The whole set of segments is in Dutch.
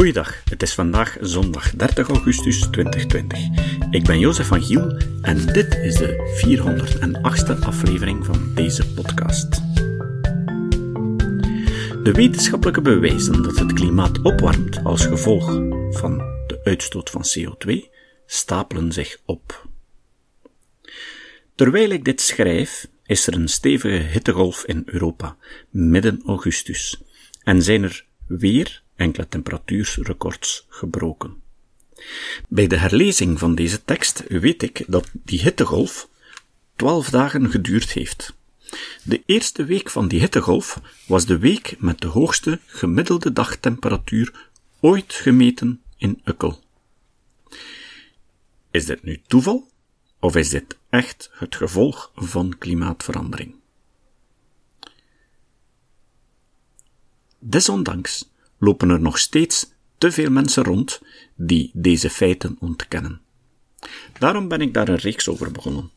Goeiedag, het is vandaag zondag 30 augustus 2020. Ik ben Jozef van Giel en dit is de 408e aflevering van deze podcast. De wetenschappelijke bewijzen dat het klimaat opwarmt als gevolg van de uitstoot van CO2 stapelen zich op. Terwijl ik dit schrijf, is er een stevige hittegolf in Europa, midden augustus, en zijn er weer enkele temperatuurrecords gebroken. Bij de herlezing van deze tekst weet ik dat die hittegolf twaalf dagen geduurd heeft. De eerste week van die hittegolf was de week met de hoogste gemiddelde dagtemperatuur ooit gemeten in Ukkel. Is dit nu toeval of is dit echt het gevolg van klimaatverandering? Desondanks lopen er nog steeds te veel mensen rond die deze feiten ontkennen. Daarom ben ik daar een reeks over begonnen.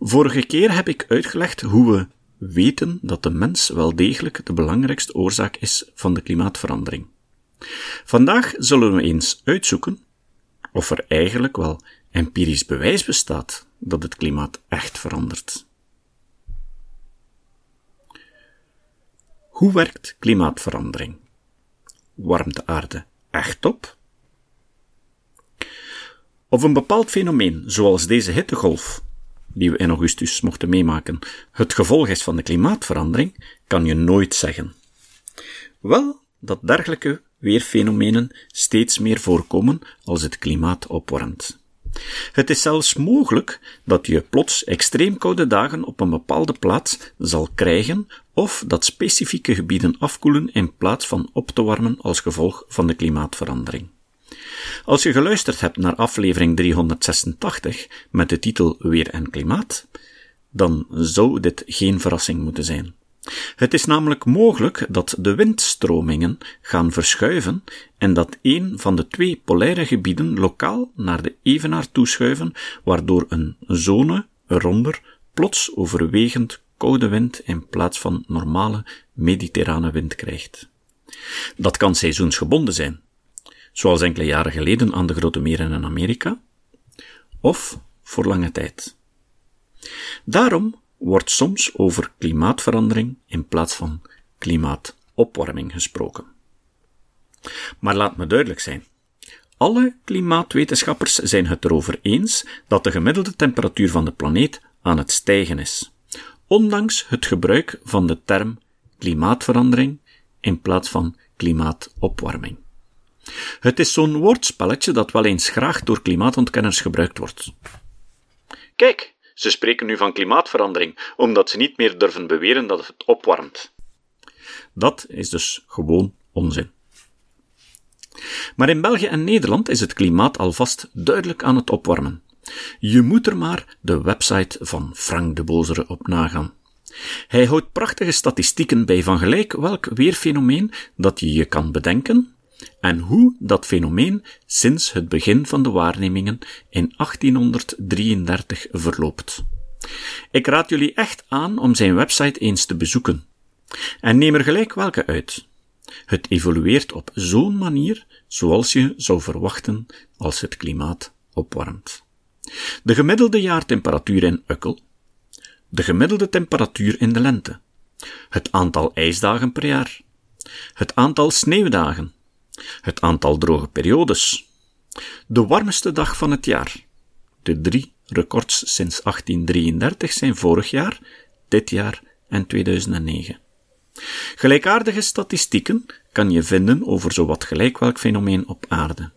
Vorige keer heb ik uitgelegd hoe we weten dat de mens wel degelijk de belangrijkste oorzaak is van de klimaatverandering. Vandaag zullen we eens uitzoeken of er eigenlijk wel empirisch bewijs bestaat dat het klimaat echt verandert. Hoe werkt klimaatverandering? Warmt de aarde echt op? Of een bepaald fenomeen, zoals deze hittegolf, die we in augustus mochten meemaken, het gevolg is van de klimaatverandering, kan je nooit zeggen. Wel dat dergelijke weerfenomenen steeds meer voorkomen als het klimaat opwarmt. Het is zelfs mogelijk dat je plots extreem koude dagen op een bepaalde plaats zal krijgen, of dat specifieke gebieden afkoelen in plaats van op te warmen als gevolg van de klimaatverandering. Als je geluisterd hebt naar aflevering 386 met de titel Weer en Klimaat, dan zou dit geen verrassing moeten zijn. Het is namelijk mogelijk dat de windstromingen gaan verschuiven en dat een van de twee polaire gebieden lokaal naar de evenaar toeschuiven, waardoor een zone eronder plots overwegend koude wind in plaats van normale mediterrane wind krijgt. Dat kan seizoensgebonden zijn, zoals enkele jaren geleden aan de grote meren in Amerika, of voor lange tijd. Daarom wordt soms over klimaatverandering in plaats van klimaatopwarming gesproken. Maar laat me duidelijk zijn. Alle klimaatwetenschappers zijn het erover eens dat de gemiddelde temperatuur van de planeet aan het stijgen is, ondanks het gebruik van de term klimaatverandering in plaats van klimaatopwarming. Het is zo'n woordspelletje dat wel eens graag door klimaatontkenners gebruikt wordt. Kijk, ze spreken nu van klimaatverandering, omdat ze niet meer durven beweren dat het opwarmt. Dat is dus gewoon onzin. Maar in België en Nederland is het klimaat alvast duidelijk aan het opwarmen. Je moet er maar de website van Frank de Bozere op nagaan. Hij houdt prachtige statistieken bij van gelijk welk weerfenomeen dat je je kan bedenken en hoe dat fenomeen sinds het begin van de waarnemingen in 1833 verloopt. Ik raad jullie echt aan om zijn website eens te bezoeken. En neem er gelijk welke uit. Het evolueert op zo'n manier zoals je zou verwachten als het klimaat opwarmt. De gemiddelde jaartemperatuur in Ukkel, de gemiddelde temperatuur in de lente, het aantal ijsdagen per jaar, het aantal sneeuwdagen, het aantal droge periodes. De warmste dag van het jaar. De drie records sinds 1833 zijn vorig jaar, dit jaar en 2009. Gelijkaardige statistieken kan je vinden over zowat gelijk welk fenomeen op aarde.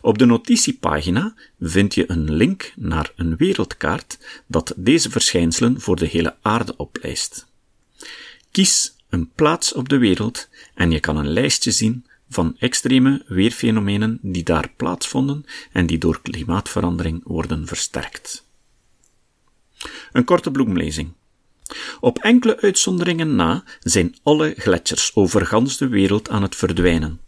Op de notitiepagina vind je een link naar een wereldkaart dat deze verschijnselen voor de hele aarde oplijst. Kies een plaats op de wereld en je kan een lijstje zien van extreme weerfenomenen die daar plaatsvonden en die door klimaatverandering worden versterkt. Een korte bloemlezing. Op enkele uitzonderingen na zijn alle gletsjers over gans de wereld aan het verdwijnen.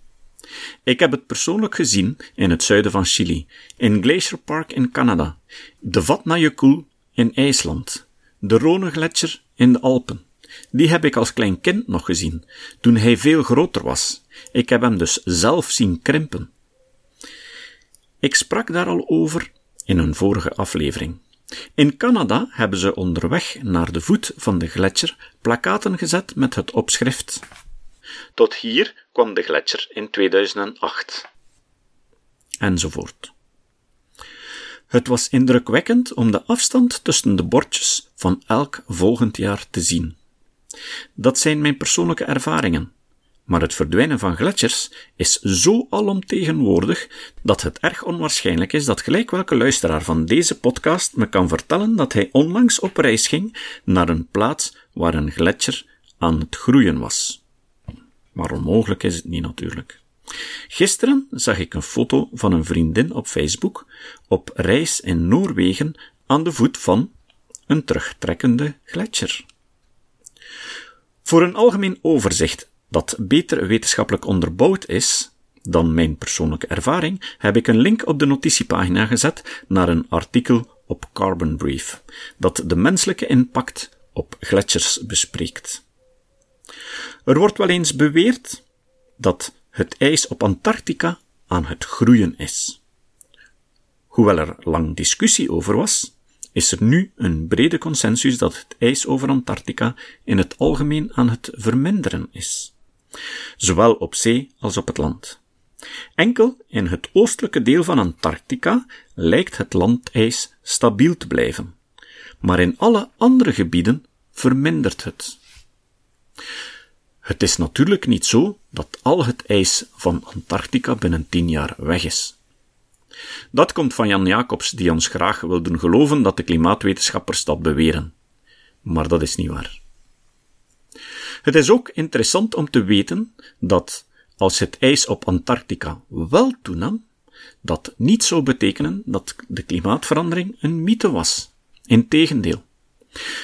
Ik heb het persoonlijk gezien in het zuiden van Chili, in Glacier Park in Canada, de Vatnajökull in IJsland, de Rhone gletsjer in de Alpen. Die heb ik als klein kind nog gezien, toen hij veel groter was, Ik heb hem dus zelf zien krimpen. Ik sprak daar al over in een vorige aflevering. In Canada hebben ze onderweg naar de voet van de gletsjer plakaten gezet met het opschrift Tot hier kwam de gletsjer in 2008. Enzovoort. Het was indrukwekkend om de afstand tussen de bordjes van elk volgend jaar te zien. Dat zijn mijn persoonlijke ervaringen. Maar het verdwijnen van gletsjers is zo alomtegenwoordig dat het erg onwaarschijnlijk is dat gelijk welke luisteraar van deze podcast me kan vertellen dat hij onlangs op reis ging naar een plaats waar een gletsjer aan het groeien was. Maar onmogelijk is het niet natuurlijk. Gisteren zag ik een foto van een vriendin op Facebook op reis in Noorwegen aan de voet van een terugtrekkende gletsjer. Voor een algemeen overzicht dat beter wetenschappelijk onderbouwd is dan mijn persoonlijke ervaring, heb ik een link op de notitiepagina gezet naar een artikel op Carbon Brief, dat de menselijke impact op gletsjers bespreekt. Er wordt wel eens beweerd dat het ijs op Antarctica aan het groeien is. Hoewel er lang discussie over was, is er nu een brede consensus dat het ijs over Antarctica in het algemeen aan het verminderen is, zowel op zee als op het land. Enkel in het oostelijke deel van Antarctica lijkt het landijs stabiel te blijven, maar in alle andere gebieden vermindert het. Het is natuurlijk niet zo dat al het ijs van Antarctica binnen tien jaar weg is. Dat komt van Jan Jacobs, die ons graag wil doen geloven dat de klimaatwetenschappers dat beweren. Maar dat is niet waar. Het is ook interessant om te weten dat als het ijs op Antarctica wel toenam, dat niet zou betekenen dat de klimaatverandering een mythe was. Integendeel.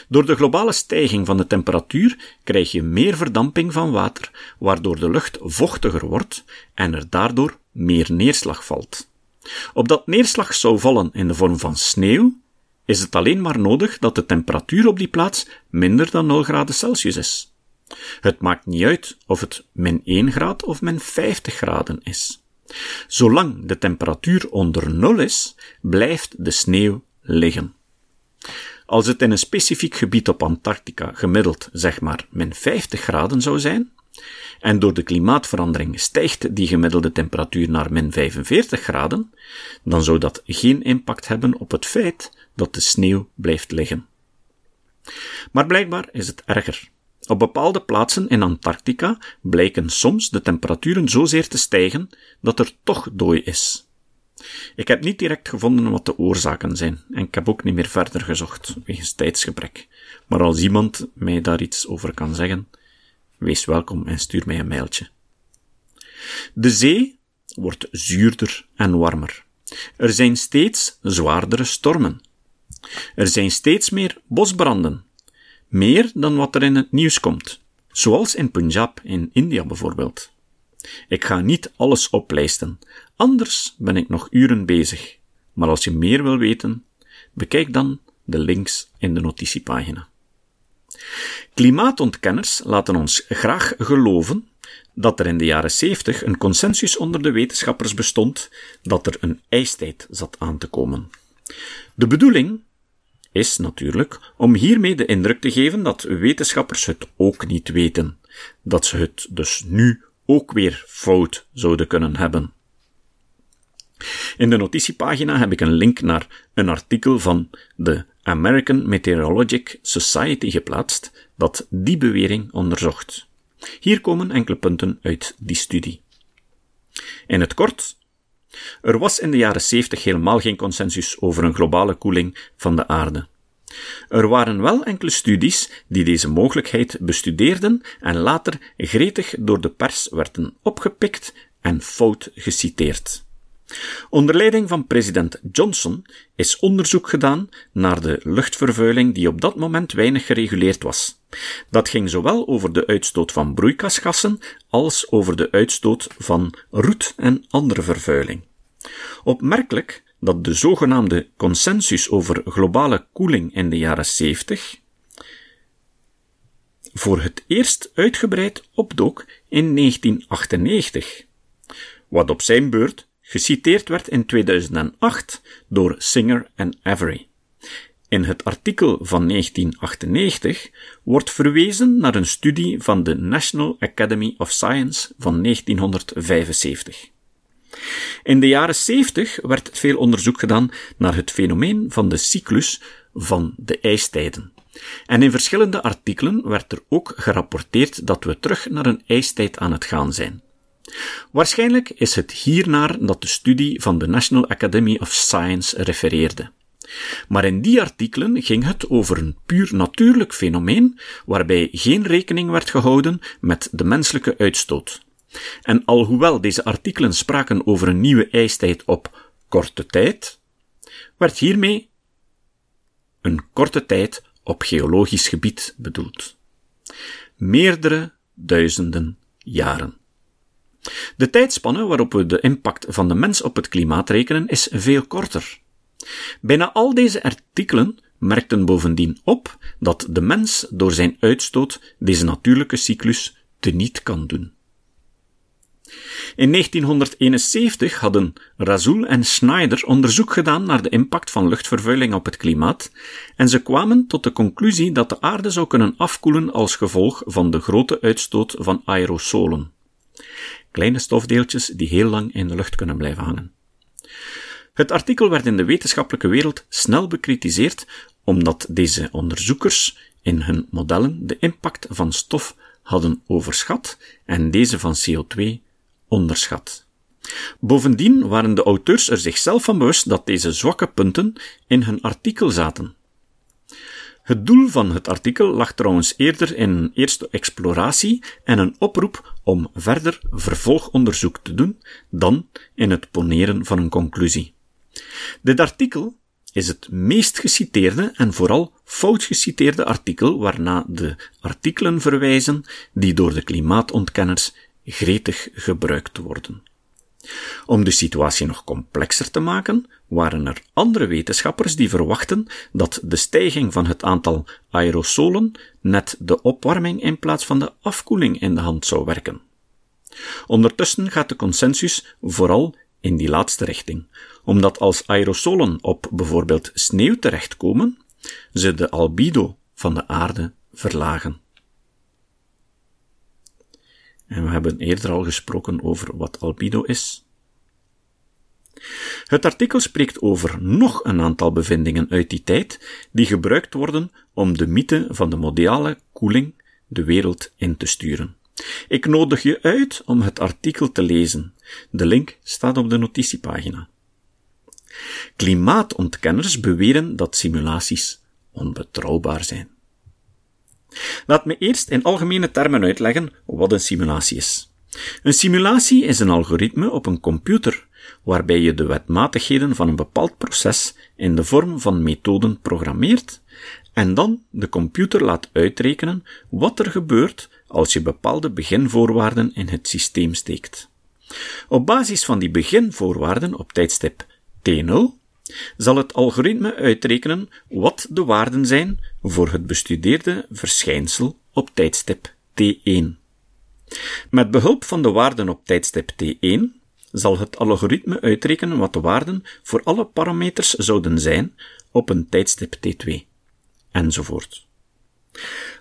Door de globale stijging van de temperatuur krijg je meer verdamping van water, waardoor de lucht vochtiger wordt en er daardoor meer neerslag valt. Opdat neerslag zou vallen in de vorm van sneeuw, is het alleen maar nodig dat de temperatuur op die plaats minder dan 0 graden Celsius is. Het maakt niet uit of het min 1 graad of min 50 graden is. Zolang de temperatuur onder 0 is, blijft de sneeuw liggen. Als het in een specifiek gebied op Antarctica gemiddeld zeg maar min 50 graden zou zijn, en door de klimaatverandering stijgt die gemiddelde temperatuur naar min 45 graden, dan zou dat geen impact hebben op het feit dat de sneeuw blijft liggen. Maar blijkbaar is het erger. Op bepaalde plaatsen in Antarctica blijken soms de temperaturen zozeer te stijgen dat er toch dooi is. Ik heb niet direct gevonden wat de oorzaken zijn, en ik heb ook niet meer verder gezocht, wegens tijdsgebrek. Maar als iemand mij daar iets over kan zeggen, wees welkom en stuur mij een mailtje. De zee wordt zuurder en warmer. Er zijn steeds zwaardere stormen. Er zijn steeds meer bosbranden. Meer dan wat er in het nieuws komt. Zoals in Punjab in India bijvoorbeeld. Ik ga niet alles oplijsten, anders ben ik nog uren bezig. Maar als je meer wil weten, bekijk dan de links in de notitiepagina. Klimaatontkenners laten ons graag geloven dat er in de jaren 70 een consensus onder de wetenschappers bestond dat er een ijstijd zat aan te komen. De bedoeling is natuurlijk om hiermee de indruk te geven dat wetenschappers het ook niet weten, dat ze het dus nu ook weer fout zouden kunnen hebben. In de notitiepagina heb ik een link naar een artikel van de American Meteorological Society geplaatst dat die bewering onderzocht. Hier komen enkele punten uit die studie. In het kort, er was in de jaren 70 helemaal geen consensus over een globale koeling van de aarde. Er waren wel enkele studies die deze mogelijkheid bestudeerden en later gretig door de pers werden opgepikt en fout geciteerd. Onder leiding van president Johnson is onderzoek gedaan naar de luchtvervuiling die op dat moment weinig gereguleerd was. Dat ging zowel over de uitstoot van broeikasgassen als over de uitstoot van roet en andere vervuiling. Opmerkelijk dat de zogenaamde consensus over globale koeling in de jaren 70 voor het eerst uitgebreid opdook in 1998, wat op zijn beurt geciteerd werd in 2008 door Singer en Avery. In het artikel van 1998 wordt verwezen naar een studie van de National Academy of Science van 1975. In de jaren 70 werd veel onderzoek gedaan naar het fenomeen van de cyclus van de ijstijden. En in verschillende artikelen werd er ook gerapporteerd dat we terug naar een ijstijd aan het gaan zijn. Waarschijnlijk is het hiernaar dat de studie van de National Academy of Science refereerde. Maar in die artikelen ging het over een puur natuurlijk fenomeen waarbij geen rekening werd gehouden met de menselijke uitstoot. En alhoewel deze artikelen spraken over een nieuwe ijstijd op korte tijd, werd hiermee een korte tijd op geologisch gebied bedoeld. Meerdere duizenden jaren. De tijdspanne waarop we de impact van de mens op het klimaat rekenen is veel korter. Bijna al deze artikelen merkten bovendien op dat de mens door zijn uitstoot deze natuurlijke cyclus teniet kan doen. In 1971 hadden Razul en Schneider onderzoek gedaan naar de impact van luchtvervuiling op het klimaat en ze kwamen tot de conclusie dat de aarde zou kunnen afkoelen als gevolg van de grote uitstoot van aerosolen. Kleine stofdeeltjes die heel lang in de lucht kunnen blijven hangen. Het artikel werd in de wetenschappelijke wereld snel bekritiseerd omdat deze onderzoekers in hun modellen de impact van stof hadden overschat en deze van CO2 onderschat. Bovendien waren de auteurs er zichzelf van bewust dat deze zwakke punten in hun artikel zaten. Het doel van het artikel lag trouwens eerder in een eerste exploratie en een oproep om verder vervolgonderzoek te doen dan in het poneren van een conclusie. Dit artikel is het meest geciteerde en vooral fout geciteerde artikel waarna de artikelen verwijzen die door de klimaatontkenners gretig gebruikt worden. Om de situatie nog complexer te maken, waren er andere wetenschappers die verwachten dat de stijging van het aantal aerosolen net de opwarming in plaats van de afkoeling in de hand zou werken. Ondertussen gaat de consensus vooral in die laatste richting, omdat als aerosolen op bijvoorbeeld sneeuw terechtkomen, ze de albedo van de aarde verlagen. En we hebben eerder al gesproken over wat albedo is. Het artikel spreekt over nog een aantal bevindingen uit die tijd die gebruikt worden om de mythe van de mondiale koeling de wereld in te sturen. Ik nodig je uit om het artikel te lezen. De link staat op de notitiepagina. Klimaatontkenners beweren dat simulaties onbetrouwbaar zijn. Laat me eerst in algemene termen uitleggen wat een simulatie is. Een simulatie is een algoritme op een computer waarbij je de wetmatigheden van een bepaald proces in de vorm van methoden programmeert en dan de computer laat uitrekenen wat er gebeurt als je bepaalde beginvoorwaarden in het systeem steekt. Op basis van die beginvoorwaarden op tijdstip T0 zal het algoritme uitrekenen wat de waarden zijn voor het bestudeerde verschijnsel op tijdstip T1. Met behulp van de waarden op tijdstip T1 zal het algoritme uitrekenen wat de waarden voor alle parameters zouden zijn op een tijdstip T2, enzovoort.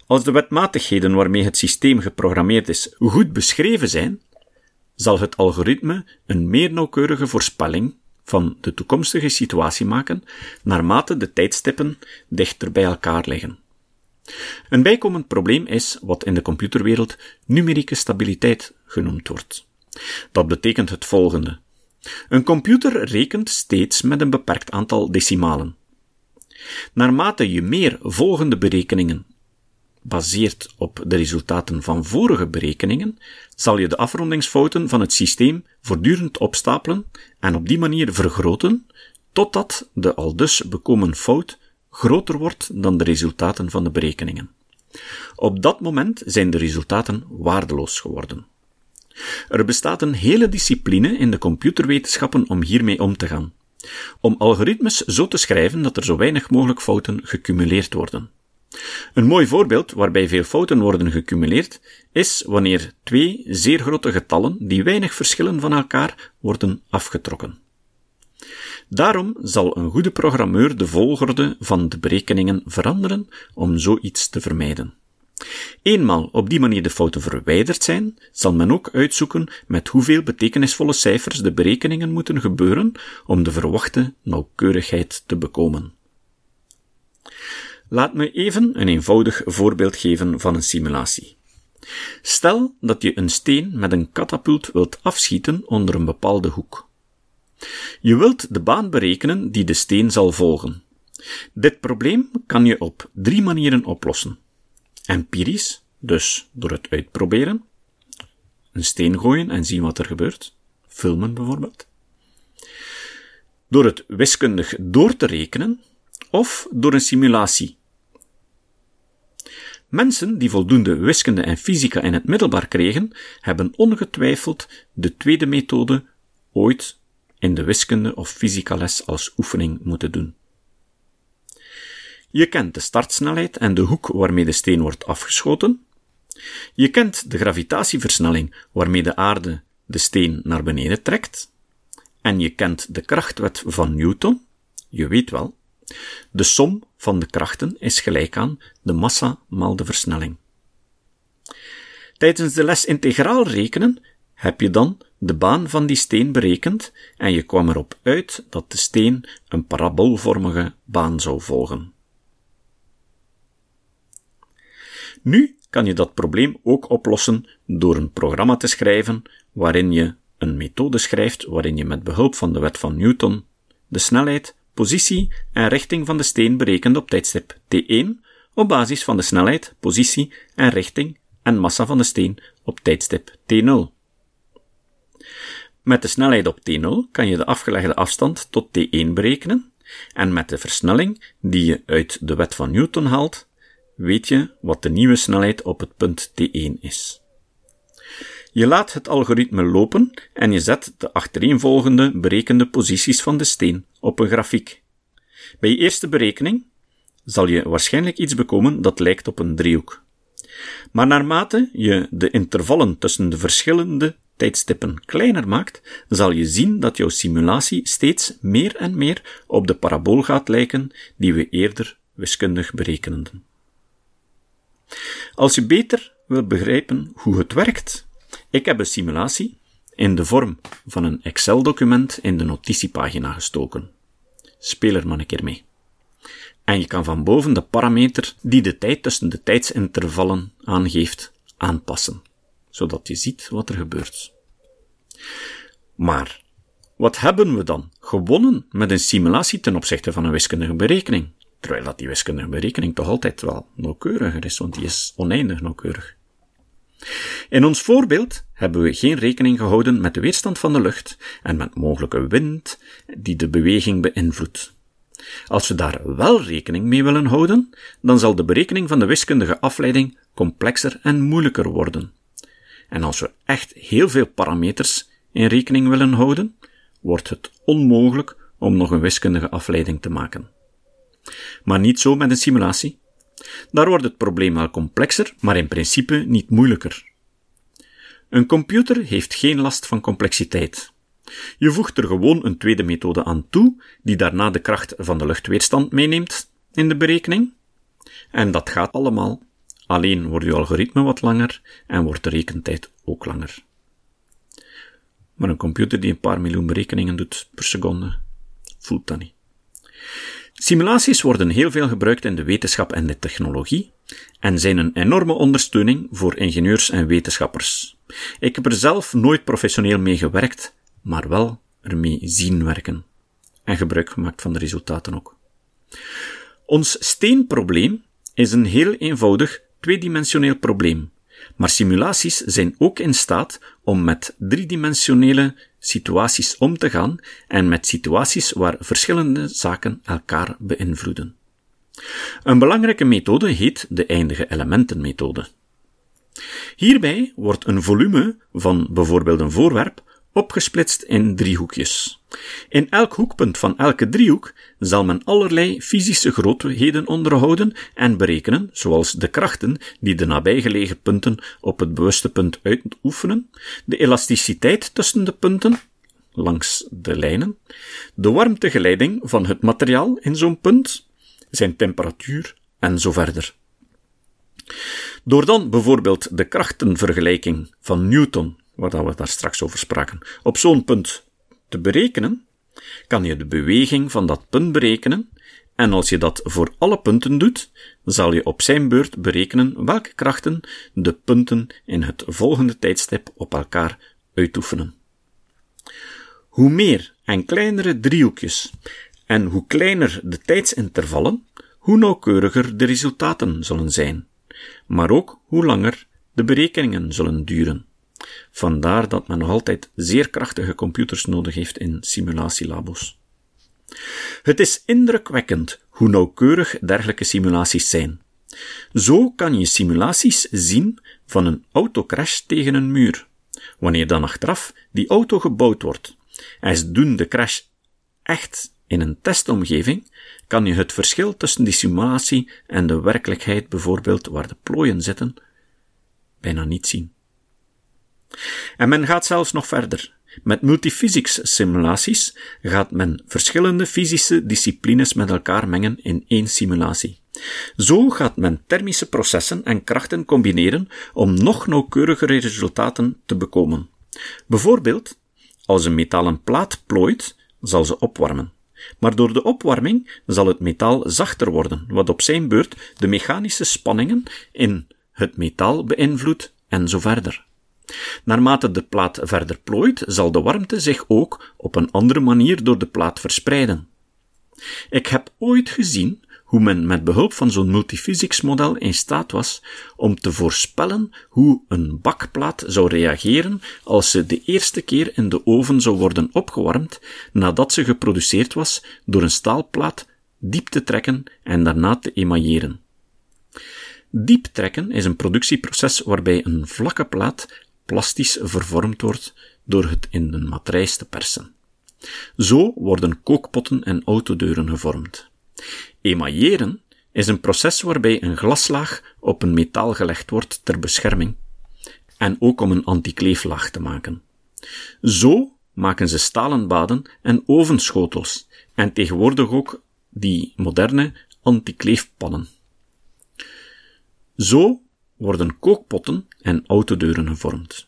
Als de wetmatigheden waarmee het systeem geprogrammeerd is goed beschreven zijn, zal het algoritme een meer nauwkeurige voorspelling van de toekomstige situatie maken, naarmate de tijdstippen dichter bij elkaar liggen. Een bijkomend probleem is wat in de computerwereld numerieke stabiliteit genoemd wordt. Dat betekent het volgende. Een computer rekent steeds met een beperkt aantal decimalen. Naarmate je meer volgende berekeningen baseert op de resultaten van vorige berekeningen, zal je de afrondingsfouten van het systeem voortdurend opstapelen en op die manier vergroten, totdat de aldus bekomen fout groter wordt dan de resultaten van de berekeningen. Op dat moment zijn de resultaten waardeloos geworden. Er bestaat een hele discipline in de computerwetenschappen om hiermee om te gaan. Om algoritmes zo te schrijven dat er zo weinig mogelijk fouten gecumuleerd worden. Een mooi voorbeeld waarbij veel fouten worden gecumuleerd is wanneer twee zeer grote getallen die weinig verschillen van elkaar worden afgetrokken. Daarom zal een goede programmeur de volgorde van de berekeningen veranderen om zoiets te vermijden. Eenmaal op die manier de fouten verwijderd zijn, zal men ook uitzoeken met hoeveel betekenisvolle cijfers de berekeningen moeten gebeuren om de verwachte nauwkeurigheid te bekomen. Laat me even een eenvoudig voorbeeld geven van een simulatie. Stel dat je een steen met een katapult wilt afschieten onder een bepaalde hoek. Je wilt de baan berekenen die de steen zal volgen. Dit probleem kan je op drie manieren oplossen. Empirisch, dus door het uitproberen. Een steen gooien en zien wat er gebeurt. Filmen bijvoorbeeld. Door het wiskundig door te rekenen, of door een simulatie. Mensen die voldoende wiskunde en fysica in het middelbaar kregen, hebben ongetwijfeld de tweede methode ooit in de wiskunde of fysica les als oefening moeten doen. Je kent de startsnelheid en de hoek waarmee de steen wordt afgeschoten. Je kent de gravitatieversnelling waarmee de aarde de steen naar beneden trekt. En je kent de krachtwet van Newton. Je weet wel, de som van de krachten is gelijk aan de massa maal de versnelling. Tijdens de les integraal rekenen heb je dan de baan van die steen berekend en je kwam erop uit dat de steen een paraboolvormige baan zou volgen. Nu kan je dat probleem ook oplossen door een programma te schrijven waarin je een methode schrijft waarin je met behulp van de wet van Newton de snelheid, positie en richting van de steen berekent op tijdstip t1 op basis van de snelheid, positie en richting en massa van de steen op tijdstip t0. Met de snelheid op t0 kan je de afgelegde afstand tot t1 berekenen en met de versnelling die je uit de wet van Newton haalt, weet je wat de nieuwe snelheid op het punt t1 is. Je laat het algoritme lopen en je zet de achtereenvolgende berekende posities van de steen op een grafiek. Bij je eerste berekening zal je waarschijnlijk iets bekomen dat lijkt op een driehoek. Maar naarmate je de intervallen tussen de verschillende tijdstippen kleiner maakt, zal je zien dat jouw simulatie steeds meer en meer op de parabool gaat lijken die we eerder wiskundig berekenden. Als je beter wil begrijpen hoe het werkt, ik heb een simulatie in de vorm van een Excel-document in de notitiepagina gestoken. Speel er maar een keer mee. En je kan van boven de parameter die de tijd tussen de tijdsintervallen aangeeft, aanpassen, zodat je ziet wat er gebeurt. Maar, wat hebben we dan gewonnen met een simulatie ten opzichte van een wiskundige berekening? Terwijl dat die wiskundige berekening toch altijd wel nauwkeuriger is, want die is oneindig nauwkeurig. In ons voorbeeld hebben we geen rekening gehouden met de weerstand van de lucht en met mogelijke wind die de beweging beïnvloedt. Als we daar wel rekening mee willen houden, dan zal de berekening van de wiskundige afleiding complexer en moeilijker worden. En als we echt heel veel parameters in rekening willen houden, wordt het onmogelijk om nog een wiskundige afleiding te maken. Maar niet zo met een simulatie. Daar wordt het probleem wel complexer, maar in principe niet moeilijker. Een computer heeft geen last van complexiteit. Je voegt er gewoon een tweede methode aan toe, die daarna de kracht van de luchtweerstand meeneemt in de berekening. En dat gaat allemaal. Alleen wordt je algoritme wat langer en wordt de rekentijd ook langer. Maar een computer die een paar miljoen berekeningen doet per seconde, voelt dat niet. Simulaties worden heel veel gebruikt in de wetenschap en de technologie en zijn een enorme ondersteuning voor ingenieurs en wetenschappers. Ik heb er zelf nooit professioneel mee gewerkt, maar wel ermee zien werken en gebruik gemaakt van de resultaten ook. Ons steenprobleem is een heel eenvoudig tweedimensioneel probleem, maar simulaties zijn ook in staat om met driedimensionele situaties om te gaan en met situaties waar verschillende zaken elkaar beïnvloeden. Een belangrijke methode heet de eindige elementenmethode. Hierbij wordt een volume van bijvoorbeeld een voorwerp opgesplitst in driehoekjes. In elk hoekpunt van elke driehoek zal men allerlei fysische grootheden onderhouden en berekenen, zoals de krachten die de nabijgelegen punten op het bewuste punt uitoefenen, de elasticiteit tussen de punten, langs de lijnen, de warmtegeleiding van het materiaal in zo'n punt, zijn temperatuur en zo verder. Door dan bijvoorbeeld de krachtenvergelijking van Newton, waar we daar straks over spraken, op zo'n punt te berekenen, kan je de beweging van dat punt berekenen, en als je dat voor alle punten doet, zal je op zijn beurt berekenen welke krachten de punten in het volgende tijdstip op elkaar uitoefenen. Hoe meer en kleinere driehoekjes en hoe kleiner de tijdsintervallen, hoe nauwkeuriger de resultaten zullen zijn, maar ook hoe langer de berekeningen zullen duren. Vandaar dat men nog altijd zeer krachtige computers nodig heeft in simulatielabos. Het is indrukwekkend hoe nauwkeurig dergelijke simulaties zijn. Zo kan je simulaties zien van een autocrash tegen een muur. Wanneer dan achteraf die auto gebouwd wordt, en ze doen de crash echt in een testomgeving, kan je het verschil tussen die simulatie en de werkelijkheid, bijvoorbeeld waar de plooien zitten, bijna niet zien. En men gaat zelfs nog verder. Met multiphysics simulaties gaat men verschillende fysische disciplines met elkaar mengen in één simulatie. Zo gaat men thermische processen en krachten combineren om nog nauwkeurigere resultaten te bekomen. Bijvoorbeeld, als een metalen plaat plooit, zal ze opwarmen. Maar door de opwarming zal het metaal zachter worden, wat op zijn beurt de mechanische spanningen in het metaal beïnvloedt en zo verder. Naarmate de plaat verder plooit, zal de warmte zich ook op een andere manier door de plaat verspreiden. Ik heb ooit gezien hoe men met behulp van zo'n multiphysics model in staat was om te voorspellen hoe een bakplaat zou reageren als ze de eerste keer in de oven zou worden opgewarmd nadat ze geproduceerd was door een staalplaat diep te trekken en daarna te emailleren. Diep trekken is een productieproces waarbij een vlakke plaat plastisch vervormd wordt door het in een matrijs te persen. Zo worden kookpotten en autodeuren gevormd. Emailleren is een proces waarbij een glaslaag op een metaal gelegd wordt ter bescherming en ook om een antikleeflaag te maken. Zo maken ze stalen baden en ovenschotels en tegenwoordig ook die moderne antikleefpannen. Zo worden kookpotten en autodeuren gevormd.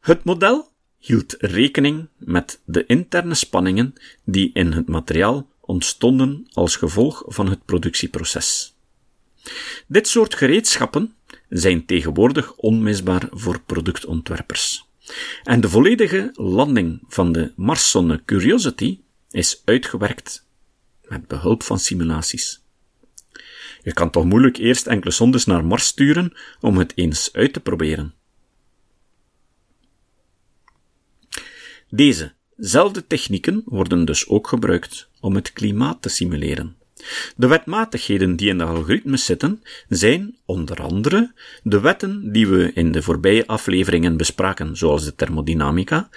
Het model hield rekening met de interne spanningen die in het materiaal ontstonden als gevolg van het productieproces. Dit soort gereedschappen zijn tegenwoordig onmisbaar voor productontwerpers. En de volledige landing van de Marszonde Curiosity is uitgewerkt met behulp van simulaties. Je kan toch moeilijk eerst enkele sondes naar Mars sturen om het eens uit te proberen. Dezezelfde technieken worden dus ook gebruikt om het klimaat te simuleren. De wetmatigheden die in de algoritmes zitten, zijn onder andere de wetten die we in de voorbije afleveringen bespraken, zoals de thermodynamica,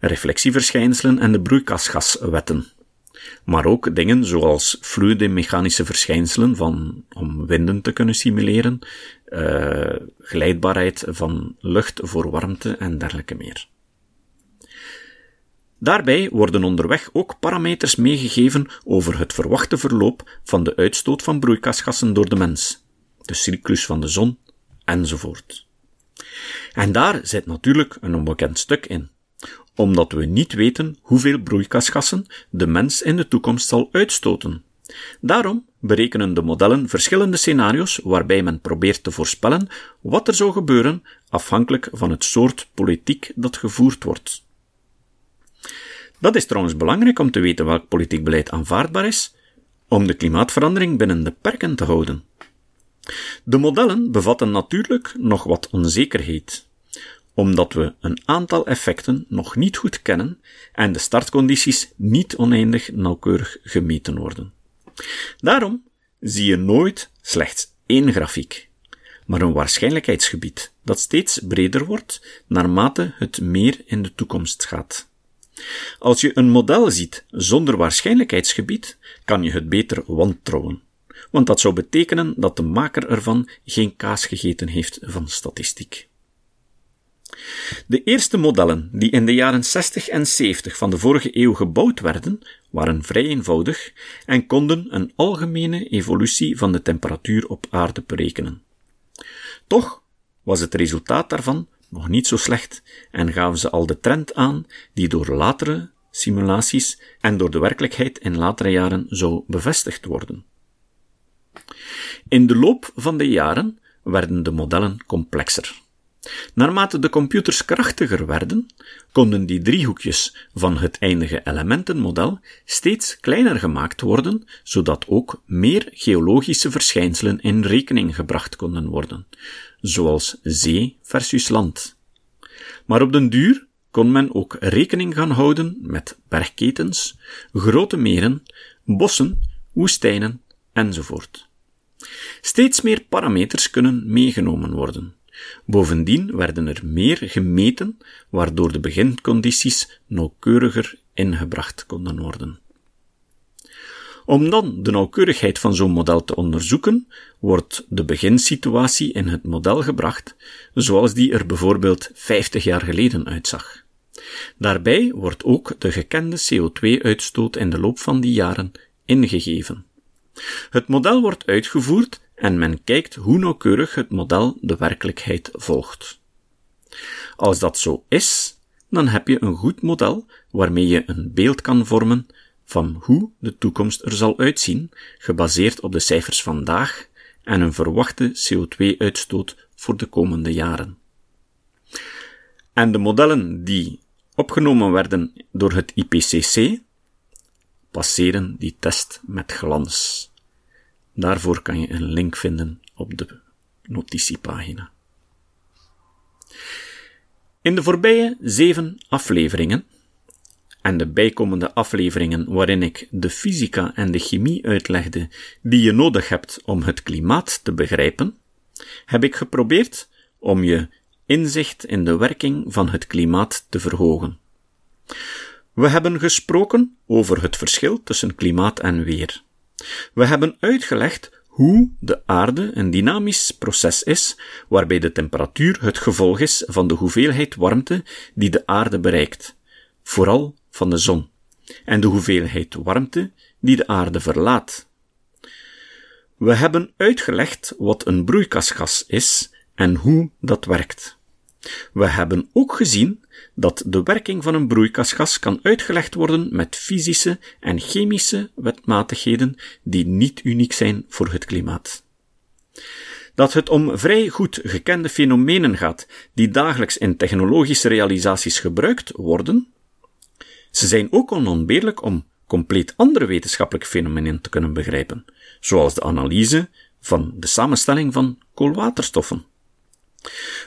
reflectieverschijnselen en de broeikasgaswetten maar ook dingen zoals fluide mechanische verschijnselen van, om winden te kunnen simuleren, uh, glijdbaarheid van lucht voor warmte en dergelijke meer. Daarbij worden onderweg ook parameters meegegeven over het verwachte verloop van de uitstoot van broeikasgassen door de mens, de cyclus van de zon, enzovoort. En daar zit natuurlijk een onbekend stuk in omdat we niet weten hoeveel broeikasgassen de mens in de toekomst zal uitstoten. Daarom berekenen de modellen verschillende scenario's waarbij men probeert te voorspellen wat er zou gebeuren afhankelijk van het soort politiek dat gevoerd wordt. Dat is trouwens belangrijk om te weten welk politiek beleid aanvaardbaar is, om de klimaatverandering binnen de perken te houden. De modellen bevatten natuurlijk nog wat onzekerheid omdat we een aantal effecten nog niet goed kennen en de startcondities niet oneindig nauwkeurig gemeten worden. Daarom zie je nooit slechts één grafiek, maar een waarschijnlijkheidsgebied dat steeds breder wordt naarmate het meer in de toekomst gaat. Als je een model ziet zonder waarschijnlijkheidsgebied, kan je het beter wantrouwen, want dat zou betekenen dat de maker ervan geen kaas gegeten heeft van statistiek. De eerste modellen die in de jaren 60 en 70 van de vorige eeuw gebouwd werden, waren vrij eenvoudig en konden een algemene evolutie van de temperatuur op aarde berekenen. Toch was het resultaat daarvan nog niet zo slecht en gaven ze al de trend aan die door latere simulaties en door de werkelijkheid in latere jaren zou bevestigd worden. In de loop van de jaren werden de modellen complexer. Naarmate de computers krachtiger werden, konden die driehoekjes van het eindige elementenmodel steeds kleiner gemaakt worden, zodat ook meer geologische verschijnselen in rekening gebracht konden worden, zoals zee versus land. Maar op den duur kon men ook rekening gaan houden met bergketens, grote meren, bossen, woestijnen enzovoort. Steeds meer parameters kunnen meegenomen worden. Bovendien werden er meer gemeten, waardoor de begincondities nauwkeuriger ingebracht konden worden. Om dan de nauwkeurigheid van zo'n model te onderzoeken, wordt de beginsituatie in het model gebracht, zoals die er bijvoorbeeld 50 jaar geleden uitzag. Daarbij wordt ook de gekende CO2-uitstoot in de loop van die jaren ingegeven. Het model wordt uitgevoerd en men kijkt hoe nauwkeurig het model de werkelijkheid volgt. Als dat zo is, dan heb je een goed model waarmee je een beeld kan vormen van hoe de toekomst er zal uitzien, gebaseerd op de cijfers vandaag en een verwachte CO2-uitstoot voor de komende jaren. En de modellen die opgenomen werden door het IPCC passeren die test met glans. Daarvoor kan je een link vinden op de notitiepagina. In de voorbije zeven afleveringen en de bijkomende afleveringen waarin ik de fysica en de chemie uitlegde die je nodig hebt om het klimaat te begrijpen, heb ik geprobeerd om je inzicht in de werking van het klimaat te verhogen. We hebben gesproken over het verschil tussen klimaat en weer. We hebben uitgelegd hoe de aarde een dynamisch proces is, waarbij de temperatuur het gevolg is van de hoeveelheid warmte die de aarde bereikt, vooral van de zon, en de hoeveelheid warmte die de aarde verlaat. We hebben uitgelegd wat een broeikasgas is en hoe dat werkt. We hebben ook gezien dat de werking van een broeikasgas kan uitgelegd worden met fysische en chemische wetmatigheden die niet uniek zijn voor het klimaat. Dat het om vrij goed gekende fenomenen gaat die dagelijks in technologische realisaties gebruikt worden, ze zijn ook onontbeerlijk om compleet andere wetenschappelijke fenomenen te kunnen begrijpen, zoals de analyse van de samenstelling van koolwaterstoffen.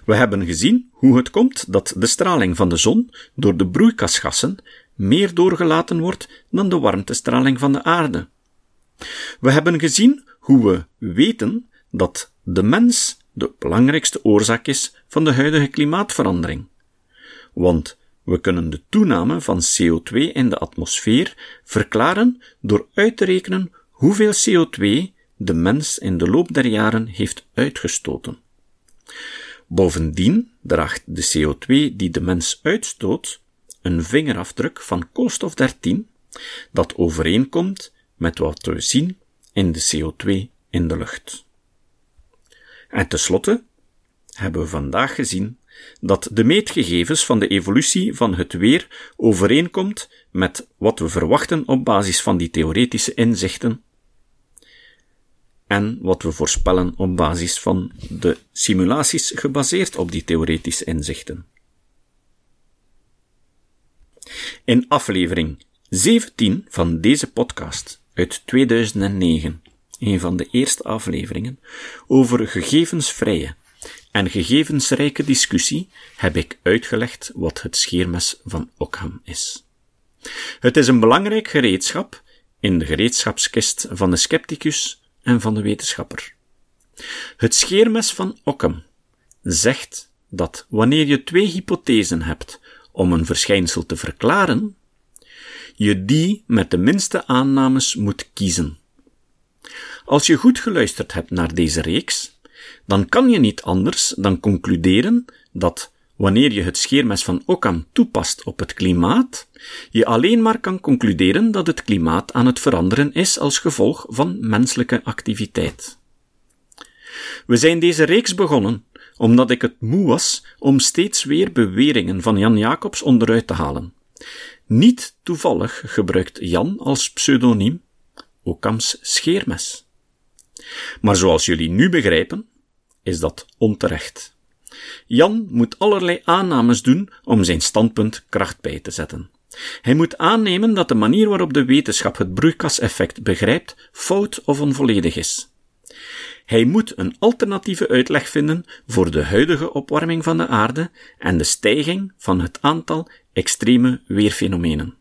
We hebben gezien hoe het komt dat de straling van de zon door de broeikasgassen meer doorgelaten wordt dan de warmtestraling van de aarde. We hebben gezien hoe we weten dat de mens de belangrijkste oorzaak is van de huidige klimaatverandering. Want we kunnen de toename van CO2 in de atmosfeer verklaren door uit te rekenen hoeveel CO2 de mens in de loop der jaren heeft uitgestoten. Bovendien draagt de CO2 die de mens uitstoot een vingerafdruk van koolstof 13, dat overeenkomt met wat we zien in de CO2 in de lucht. En tenslotte hebben we vandaag gezien dat de meetgegevens van de evolutie van het weer overeenkomt met wat we verwachten op basis van die theoretische inzichten en wat we voorspellen op basis van de simulaties gebaseerd op die theoretische inzichten. In aflevering 17 van deze podcast uit 2009, een van de eerste afleveringen, over gegevensvrije en gegevensrijke discussie, heb ik uitgelegd wat het scheermes van Ockham is. Het is een belangrijk gereedschap in de gereedschapskist van de scepticus en van de wetenschapper. Het scheermes van Ockham zegt dat wanneer je twee hypothesen hebt om een verschijnsel te verklaren, je die met de minste aannames moet kiezen. Als je goed geluisterd hebt naar deze reeks, dan kan je niet anders dan concluderen dat wanneer je het scheermes van Occam toepast op het klimaat, je alleen maar kan concluderen dat het klimaat aan het veranderen is als gevolg van menselijke activiteit. We zijn deze reeks begonnen omdat ik het moe was om steeds weer beweringen van Jan Jacobs onderuit te halen. Niet toevallig gebruikt Jan als pseudoniem Occams scheermes. Maar zoals jullie nu begrijpen, is dat onterecht. Jan moet allerlei aannames doen om zijn standpunt kracht bij te zetten. Hij moet aannemen dat de manier waarop de wetenschap het broeikaseffect begrijpt fout of onvolledig is. Hij moet een alternatieve uitleg vinden voor de huidige opwarming van de aarde en de stijging van het aantal extreme weerfenomenen.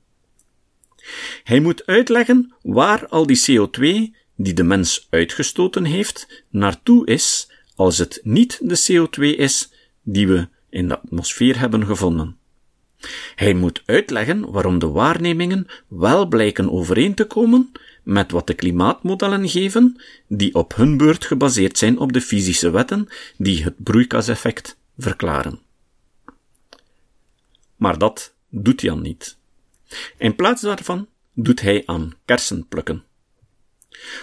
Hij moet uitleggen waar al die CO2 die de mens uitgestoten heeft naartoe is als het niet de CO2 is die we in de atmosfeer hebben gevonden. Hij moet uitleggen waarom de waarnemingen wel blijken overeen te komen met wat de klimaatmodellen geven, die op hun beurt gebaseerd zijn op de fysische wetten die het broeikaseffect verklaren. Maar dat doet Jan niet. In plaats daarvan doet hij aan kersen plukken.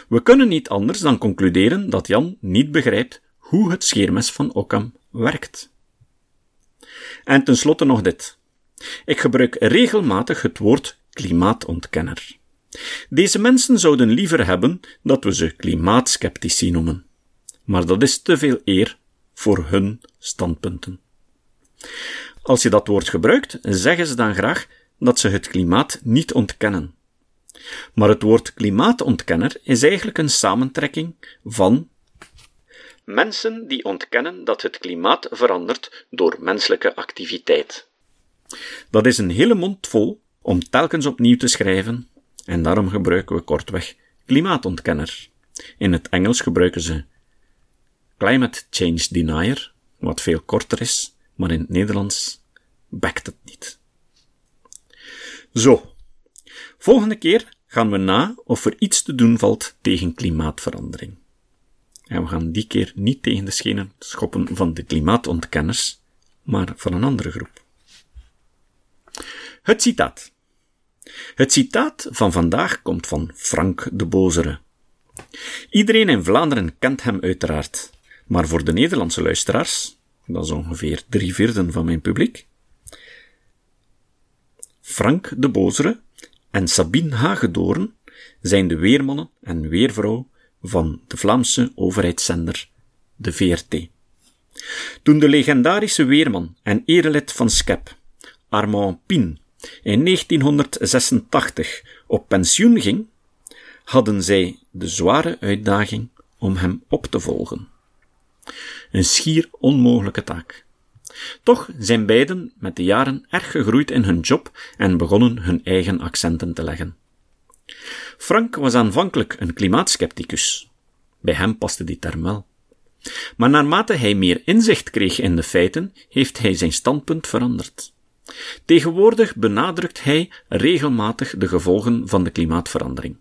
We kunnen niet anders dan concluderen dat Jan niet begrijpt hoe het scheermes van Occam werkt. En tenslotte nog dit. Ik gebruik regelmatig het woord klimaatontkenner. Deze mensen zouden liever hebben dat we ze klimaatskeptici noemen. Maar dat is te veel eer voor hun standpunten. Als je dat woord gebruikt, zeggen ze dan graag dat ze het klimaat niet ontkennen. Maar het woord klimaatontkenner is eigenlijk een samentrekking van mensen die ontkennen dat het klimaat verandert door menselijke activiteit. Dat is een hele mond vol om telkens opnieuw te schrijven, en daarom gebruiken we kortweg klimaatontkenner. In het Engels gebruiken ze climate change denier, wat veel korter is, maar in het Nederlands bekt het niet. Zo. Volgende keer gaan we na of er iets te doen valt tegen klimaatverandering. En we gaan die keer niet tegen de schenen schoppen van de klimaatontkenners, maar van een andere groep. Het citaat. Het citaat van vandaag komt van Frank de Bozere. Iedereen in Vlaanderen kent hem uiteraard, maar voor de Nederlandse luisteraars, dat is ongeveer drie vierden van mijn publiek, Frank de Bozere en Sabine Hagedoorn zijn de weermannen en weervrouw van de Vlaamse overheidszender, de VRT. Toen de legendarische weerman en erelid van SCEP, Armand Pien, in 1986 op pensioen ging, hadden zij de zware uitdaging om hem op te volgen. Een schier onmogelijke taak. Toch zijn beiden met de jaren erg gegroeid in hun job en begonnen hun eigen accenten te leggen. Frank was aanvankelijk een klimaatskepticus. Bij hem paste die term wel. Maar naarmate hij meer inzicht kreeg in de feiten, heeft hij zijn standpunt veranderd. Tegenwoordig benadrukt hij regelmatig de gevolgen van de klimaatverandering.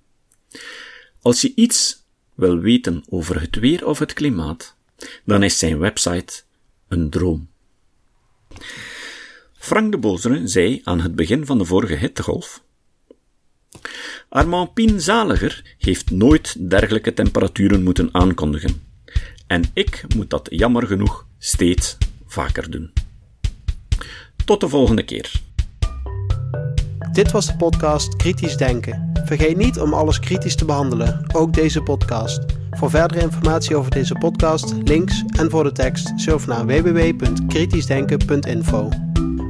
Als je iets wil weten over het weer of het klimaat, dan is zijn website een droom. Frank de Bozere zei aan het begin van de vorige hittegolf Armand Pien Zaliger heeft nooit dergelijke temperaturen moeten aankondigen. En ik moet dat jammer genoeg steeds vaker doen. Tot de volgende keer. Dit was de podcast Kritisch Denken. Vergeet niet om alles kritisch te behandelen, ook deze podcast. Voor verdere informatie over deze podcast, links en voor de tekst, surf naar www.kritischdenken.info.